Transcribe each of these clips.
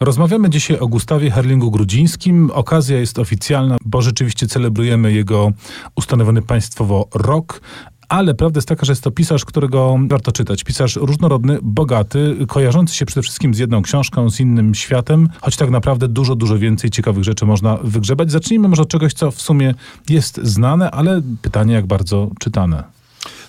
Rozmawiamy dzisiaj o Gustawie Herlingu Grudzińskim. Okazja jest oficjalna, bo rzeczywiście celebrujemy jego ustanowiony państwowo rok. Ale prawda jest taka, że jest to pisarz, którego warto czytać. Pisarz różnorodny, bogaty, kojarzący się przede wszystkim z jedną książką, z innym światem, choć tak naprawdę dużo, dużo więcej ciekawych rzeczy można wygrzebać. Zacznijmy może od czegoś, co w sumie jest znane, ale pytanie, jak bardzo czytane.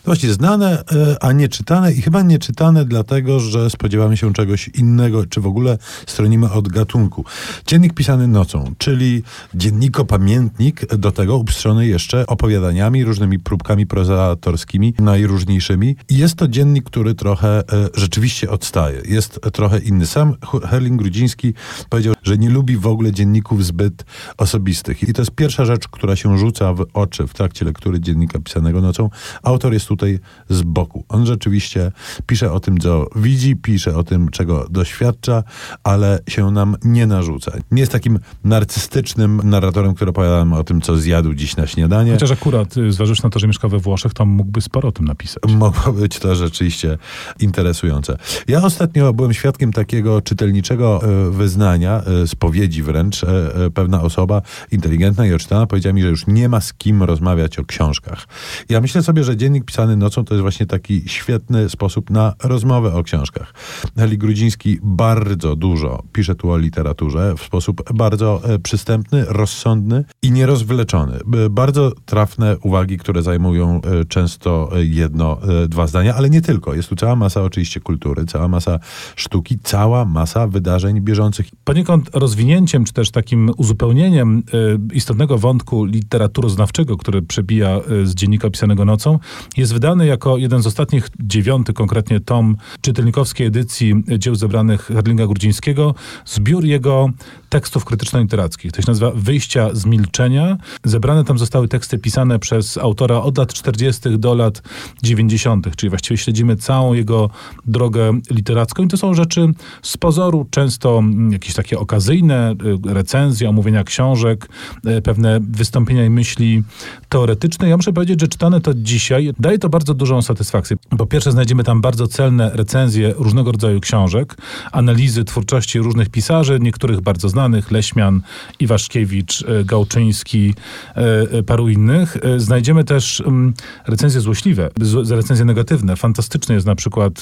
Właśnie znane, e, a nie czytane i chyba nie czytane dlatego, że spodziewamy się czegoś innego, czy w ogóle stronimy od gatunku. Dziennik pisany nocą, czyli dzienniko-pamiętnik do tego upstrzony jeszcze opowiadaniami, różnymi próbkami prozatorskimi, najróżniejszymi. Jest to dziennik, który trochę e, rzeczywiście odstaje. Jest trochę inny. Sam Herling Grudziński powiedział, że nie lubi w ogóle dzienników zbyt osobistych. I to jest pierwsza rzecz, która się rzuca w oczy w trakcie lektury dziennika pisanego nocą. Autor jest tutaj z boku. On rzeczywiście pisze o tym, co widzi, pisze o tym, czego doświadcza, ale się nam nie narzuca. Nie jest takim narcystycznym narratorem, który opowiada nam o tym, co zjadł dziś na śniadanie. Chociaż akurat, y, zważywszy na to, że mieszka we Włoszech, to mógłby sporo o tym napisać. Mogło być to rzeczywiście interesujące. Ja ostatnio byłem świadkiem takiego czytelniczego e, wyznania, e, spowiedzi wręcz. E, pewna osoba inteligentna i oczytana powiedziała mi, że już nie ma z kim rozmawiać o książkach. Ja myślę sobie, że dziennik pisany pisany nocą to jest właśnie taki świetny sposób na rozmowę o książkach. Heli Grudziński bardzo dużo pisze tu o literaturze w sposób bardzo e, przystępny, rozsądny i nierozwleczony. Bardzo trafne uwagi, które zajmują e, często jedno, e, dwa zdania, ale nie tylko. Jest tu cała masa oczywiście kultury, cała masa sztuki, cała masa wydarzeń bieżących. Poniekąd rozwinięciem, czy też takim uzupełnieniem istotnego wątku literaturoznawczego, który przebija z dziennika pisanego nocą, jest wydany jako jeden z ostatnich, dziewiąty konkretnie tom czytelnikowskiej edycji dzieł zebranych Herlinga Grudzińskiego, zbiór jego tekstów krytyczno-literackich. To się nazywa Wyjścia z milczenia. Zebrane tam zostały teksty pisane przez autora od lat 40. do lat 90., czyli właściwie śledzimy całą jego drogę literacką i to są rzeczy z pozoru często jakieś takie okazyjne, y, recenzje, omówienia książek, y, pewne wystąpienia i myśli teoretyczne. Ja muszę powiedzieć, że czytane to dzisiaj daje to bardzo dużą satysfakcję. Po pierwsze znajdziemy tam bardzo celne recenzje różnego rodzaju książek, analizy twórczości różnych pisarzy, niektórych bardzo znanych, Leśmian, Iwaszkiewicz, e, Gałczyński, e, e, paru innych. Znajdziemy też mm, recenzje złośliwe, recenzje negatywne. Fantastyczny jest na przykład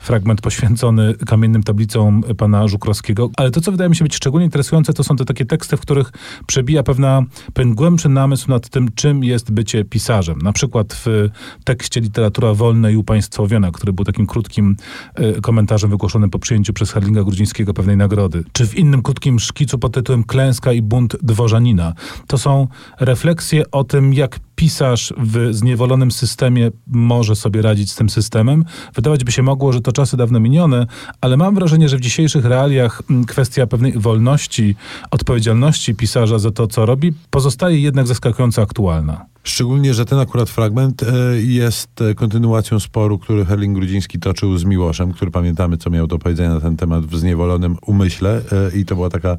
fragment poświęcony kamiennym tablicom pana Żukrowskiego, ale to, co wydaje mi się być szczególnie interesujące, to są te takie teksty, w których przebija pewna, pewien głębszy namysł nad tym, czym jest bycie pisarzem. Na przykład w tekście Literatura wolna i upaństwowiona, który był takim krótkim y, komentarzem wygłoszonym po przyjęciu przez Herlinga Grudzińskiego pewnej nagrody. Czy w innym krótkim szkicu pod tytułem Klęska i bunt dworzanina. To są refleksje o tym, jak pisarz w zniewolonym systemie może sobie radzić z tym systemem. Wydawać by się mogło, że to czasy dawno minione, ale mam wrażenie, że w dzisiejszych realiach mm, kwestia pewnej wolności, odpowiedzialności pisarza za to, co robi, pozostaje jednak zaskakująco aktualna. Szczególnie, że ten akurat fragment e, jest kontynuacją sporu, który Herling Grudziński toczył z Miłoszem, który pamiętamy, co miał do powiedzenia na ten temat w zniewolonym umyśle. E, I to była taka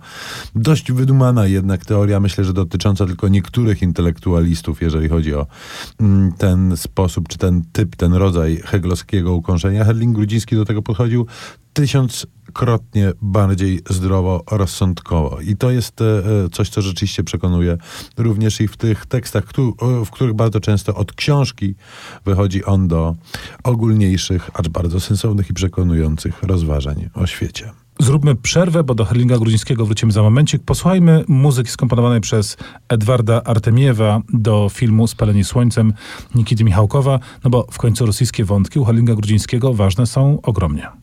dość wydumana jednak teoria, myślę, że dotycząca tylko niektórych intelektualistów, jeżeli chodzi o mm, ten sposób, czy ten typ, ten rodzaj heglowskiego ukąszenia. Herling Grudziński do tego podchodził tysiąckrotnie bardziej zdrowo, rozsądkowo. I to jest e, coś, co rzeczywiście przekonuje również i w tych tekstach, w których bardzo często od książki wychodzi on do ogólniejszych, acz bardzo sensownych i przekonujących rozważań o świecie. Zróbmy przerwę, bo do Herlinga Grudzińskiego wrócimy za momencik. Posłuchajmy muzyki skomponowanej przez Edwarda Artemiewa do filmu Spaleni Słońcem Nikity Michałkowa, no bo w końcu rosyjskie wątki u Herlinga Grudzińskiego ważne są ogromnie.